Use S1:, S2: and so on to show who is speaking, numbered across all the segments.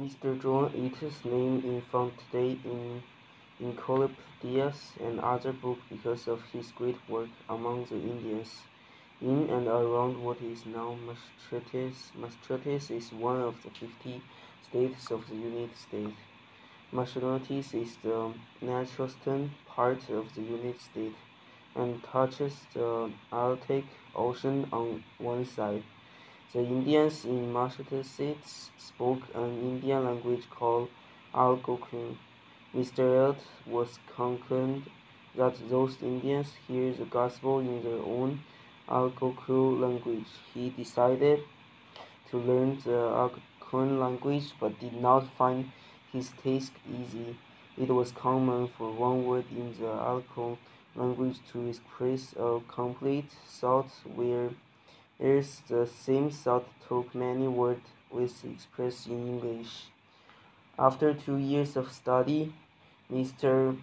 S1: Mr. John Eliot's name is found today in encyclopedias and other books because of his great work among the Indians in and around what is now Massachusetts. Massachusetts is one of the 50 states of the United States. Massachusetts is the northeastern part of the United States and touches the Atlantic Ocean on one side. The Indians in Massachusetts spoke an Indian language called Algonquin. Mr. Eliot was convinced that those Indians hear the gospel in their own Algonquin language. He decided to learn the Algonquin language but did not find his task easy. It was common for one word in the Algonquin language to express a complete thought whereas the same took many words was expressed in English. After two years of study, Mr.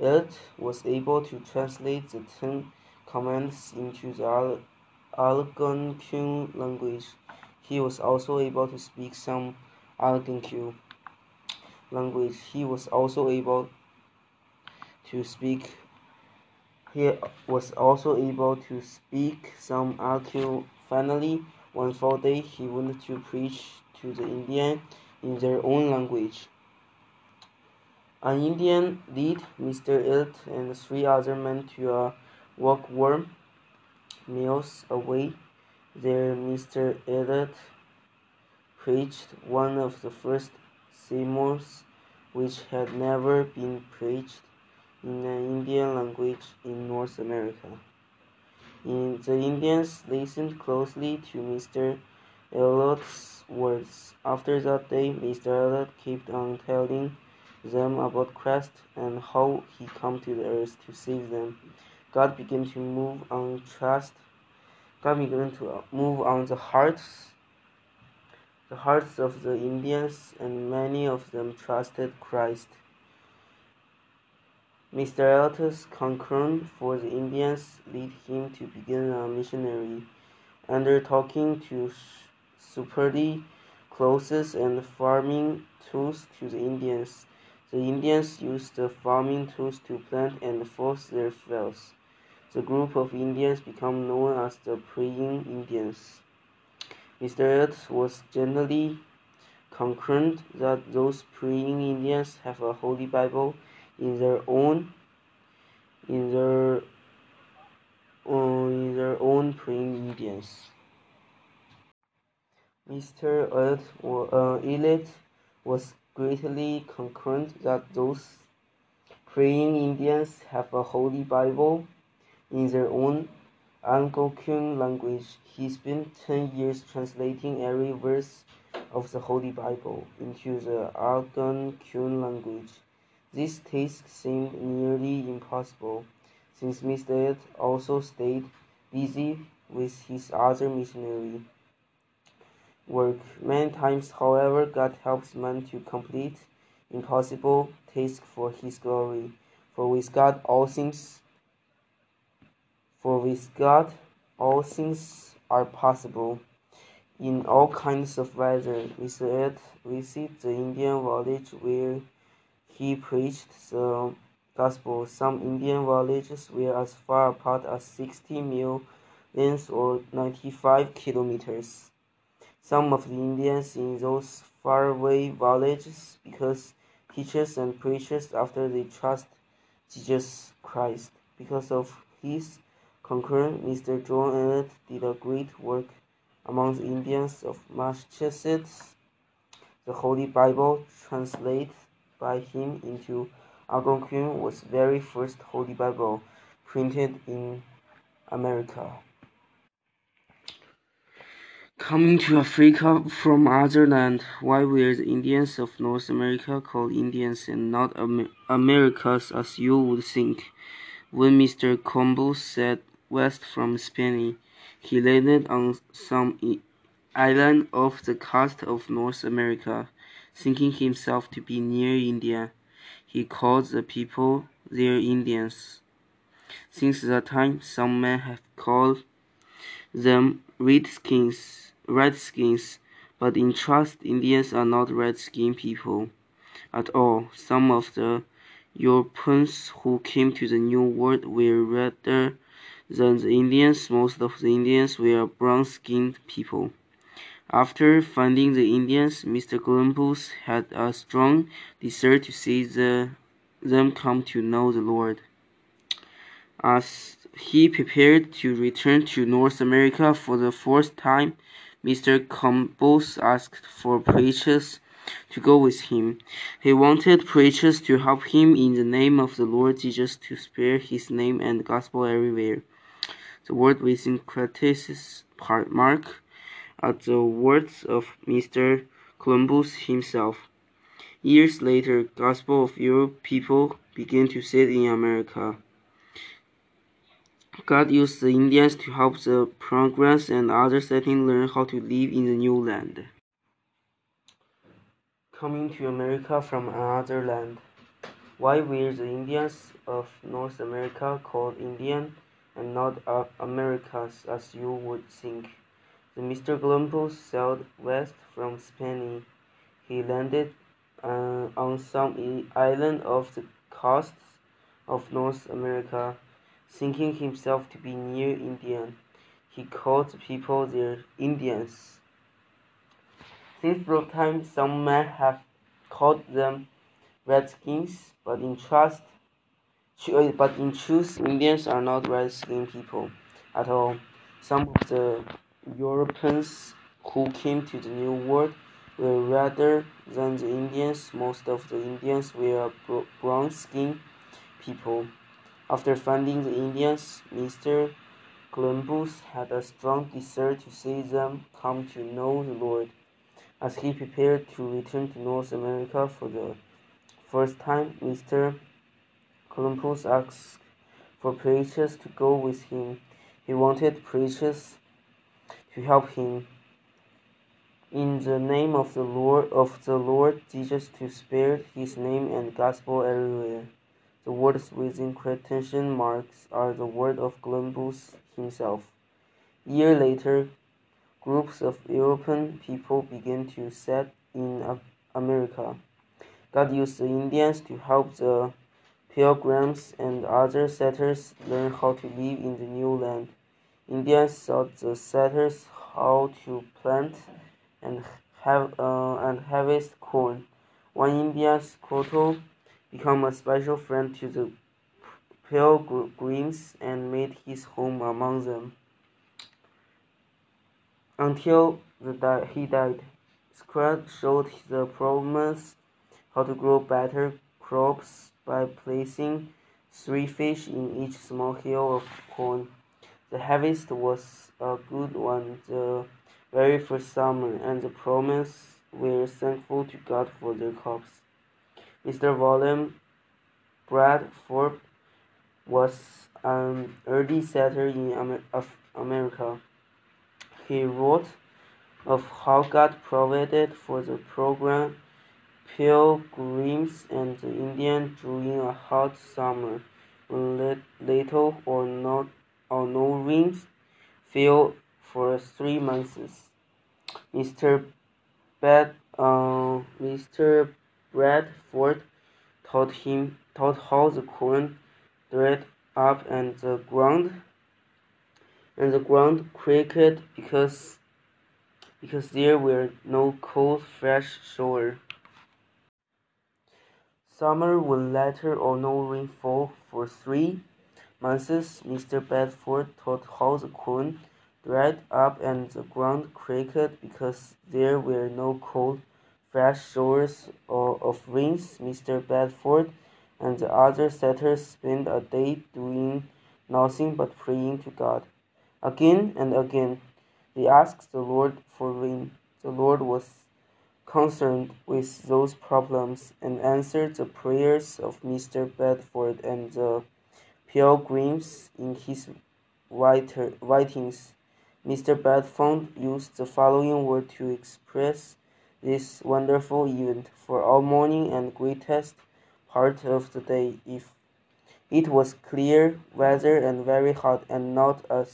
S1: Eliot was able to translate the Ten Commandments into the Algonquin language. He was also able to speak some Algonquin language. He was also able to speak he was also able to speak some Algonquin. Finally, one fall day, he went to preach to the Indians in their own language. An Indian led Mr. Eliot and three other men to a walk warm miles away. There, Mr. Eliot preached one of the first sermons which had never been preached in the Indian language in North America. In the Indians listened closely to Mr. Eliot's words. After that day, Mr. Elliot kept on telling them about Christ and how he came to the earth to save them. God began to move on trust. God began to move on the hearts, the hearts of the Indians, and many of them trusted Christ. Mr. Eliot's concern for the Indians led him to begin a missionary undertaking to supply clothes and farming tools to the Indians. The Indians used the farming tools to plant and force their fields. The group of Indians became known as the Praying Indians. Mr. Eliot was generally concerned that those praying Indians have a holy Bible in their own in their uh, in their own praying Indians. Mr. Eliot, uh, Eliot was greatly concerned that those praying Indians have a holy Bible in their own Algonquin language. He spent ten years translating every verse of the Holy Bible into the Algonquin language. This task seemed nearly impossible, since Mr. Ed also stayed busy with his other missionary work. Many times, however, God helps man to complete impossible tasks for his glory. For with God all things for with God all things are possible. In all kinds of weather, Mr. Eliot visited the Indian village where he preached the gospel. Some Indian villages were as far apart as 60 mile lengths or 95 kilometers. Some of the Indians in those faraway villages because teachers and preachers after they trust Jesus Christ. Because of his concern, Mr. John Eliot did a great work among the Indians of Massachusetts. The Holy Bible translated by him into Algonquin was the very first Holy Bible printed in America. Coming to Africa from other land, why were the Indians of North America called Indians and not Amer Americas as you would think? When Mr. Columbus set west from Spain, he landed on some island off the coast of North America. Thinking himself to be near India, he called the people there Indians. Since that time, some men have called them redskins, redskins, But in trust, Indians are not red-skinned people at all. Some of the Europeans who came to the New World were redder than the Indians. Most of the Indians were brown-skinned people. After finding the Indians, Mr. Columbus had a strong desire to see the, them come to know the Lord. As he prepared to return to North America for the fourth time, Mr. Columbus asked for preachers to go with him. He wanted preachers to help him in the name of the Lord Jesus to spread his name and gospel everywhere. The word within criticism mark at the words of Mr. Columbus himself. Years later, gospel of Europe people began to set in America. God used the Indians to help the Pilgrims and other settlers learn how to live in the new land. Coming to America from another land. Why were the Indians of North America called Indian and not Americans as you would think? The Mr. Columbus sailed west from Spain. He landed uh, on some island off the coast of North America, thinking himself to be near Indian. He called the people there Indians. Since that time, some men have called them Redskins, but in trust, uh, but in truth, Indians are not red-skinned people at all. Some of the Europeans who came to the New World were rather than the Indians. Most of the Indians were brown-skinned people. After finding the Indians, Mr. Columbus had a strong desire to see them come to know the Lord. As he prepared to return to North America for the first time, Mr. Columbus asked for preachers to go with him. He wanted preachers to help him. In the name of the Lord of the Lord Jesus to spread his name and gospel everywhere. The words within quotation marks are the word of Columbus himself. Year later, groups of European people began to set in America. God used the Indians to help the pilgrims and other settlers learn how to live in the new land. Indians taught the settlers how to plant and have uh, and harvest corn. One Indian Squanto became a special friend to the pilgrims and made his home among them until the he died. Scrat showed the problems how to grow better crops by placing three fish in each small hill of corn. The harvest was a good one the very first summer, and the promise were thankful to God for their crops. Mr. William Bradford was an early settler in Amer America. He wrote of how God provided for the program pilgrims and the Indians during a hot summer when little or not or no rains fell for three months. Mr. Bad, uh, Mr. Bradford taught him taught how the corn dried up and the ground and the ground creaked because because there were no cold fresh soil. Summer when little or no rainfall for three months, Mr. Bedford taught how the corn dried up and the ground creaked because there were no cold, fresh showers of rains. Mr. Bedford and the other settlers spent a day doing nothing but praying to God. Again and again, they asked the Lord for rain. The Lord was concerned with those problems and answered the prayers of Mr. Bedford and the pilgrims in his writings. Mr. Bedford used the following word to express this wonderful event for all morning and greatest part of the day. If it was clear weather and very hot and not a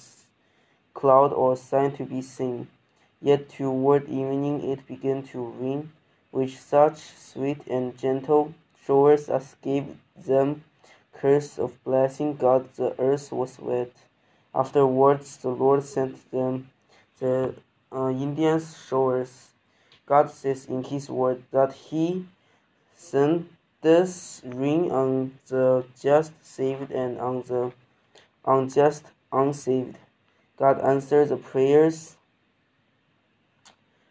S1: cloud or sign to be seen, Yet toward evening it began to rain, with such sweet and gentle showers as gave them curse of blessing God the earth was wet. Afterwards the Lord sent them the uh, Indians showers. God says in his word that he sent this rain on the just saved and on the unjust unsaved. God answered the prayers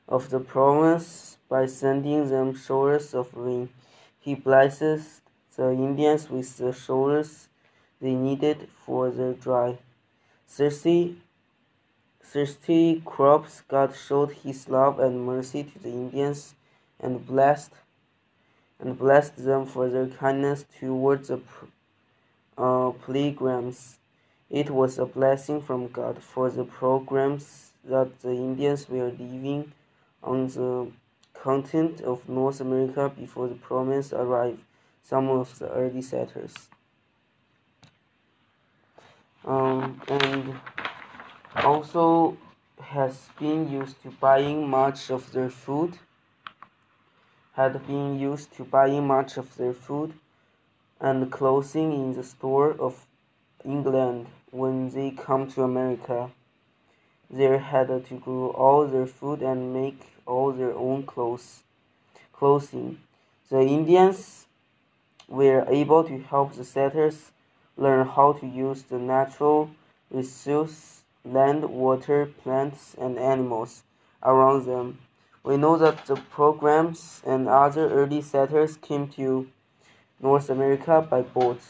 S1: of the promise by sending them showers of rain. He blesses the Indians with the showers they needed for their dry, thirsty, thirsty crops. God showed His love and mercy to the Indians and blessed and blessed them for their kindness towards the uh, pilgrims. It was a blessing from God for the programs that the Indians were living on the continent of North America before the promise arrived, some of the early settlers. Um, and also has been used to buying much of their food had been used to buying much of their food and clothing in the store of England when they come to America. They had to grow all their food and make all their own clothes, clothing. The Indians were able to help the settlers learn how to use the natural resources, land, water, plants, and animals around them. We know that the programs and other early settlers came to North America by boats.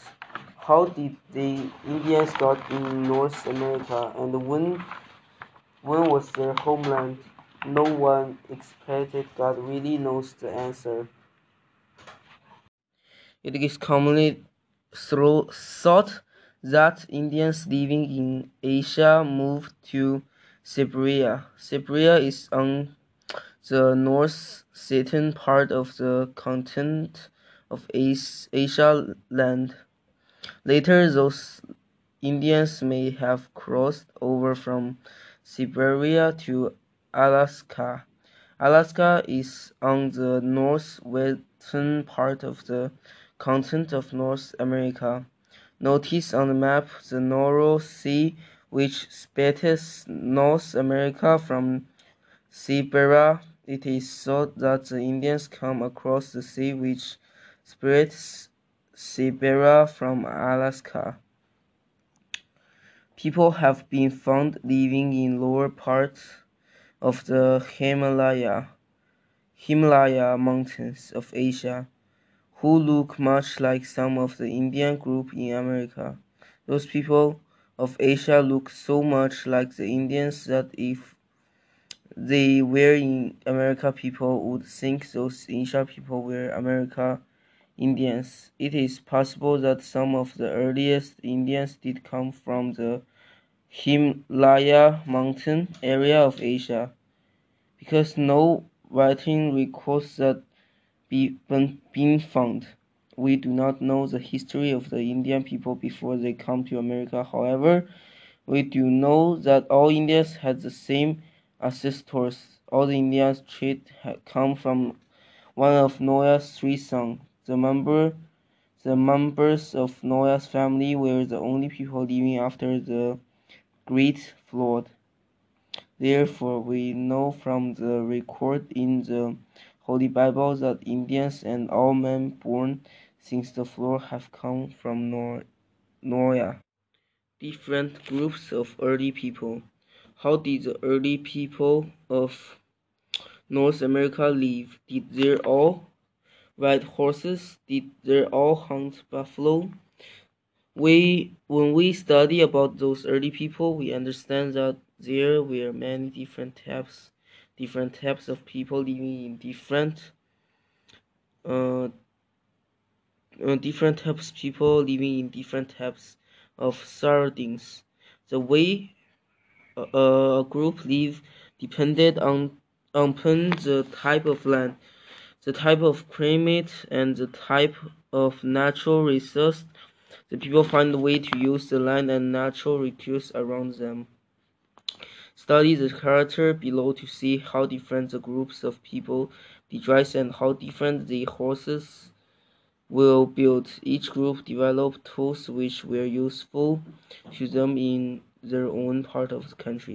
S1: How did the Indians got in North America and when when was their homeland? No one expected God really knows the answer. It is commonly thought that Indians living in Asia moved to Siberia. Siberia is on the north-eastern part of the continent of Asia land. Later, those Indians may have crossed over from Siberia to Alaska. Alaska is on the northwestern part of the continent of North America. Notice on the map the North Sea, which separates North America from Siberia. It is thought that the Indians come across the sea which separates Siberia from Alaska. People have been found living in lower parts of the Himalaya, Himalaya mountains of Asia who look much like some of the Indian group in America. Those people of Asia look so much like the Indians that if they were in America, people would think those Asia people were America Indians. It is possible that some of the earliest Indians did come from the Himalaya mountain area of Asia, because no writing records that be, been found. We do not know the history of the Indian people before they come to America. However, we do know that all Indians had the same ancestors. All the Indians trait had come from one of Noah's three sons. The member the members of Noah's family were the only people living after the great flood. Therefore, we know from the record in the Holy Bible that Indians and all men born since the flood have come from Noah. Different groups of early people. How did the early people of North America live? Did they all ride horses? Did they all hunt buffalo? We, when we study about those early people, we understand that there were many different types, different types of people living in different, uh, uh, different types of people living in different types of surroundings. The way a group live depended on upon the type of land, the type of climate, and the type of natural resource. The people find a way to use the land and natural resources around them. Study the character below to see how different the groups of people be dressed and how different the horses will build. Each group developed tools which were useful to them in their own part of the country.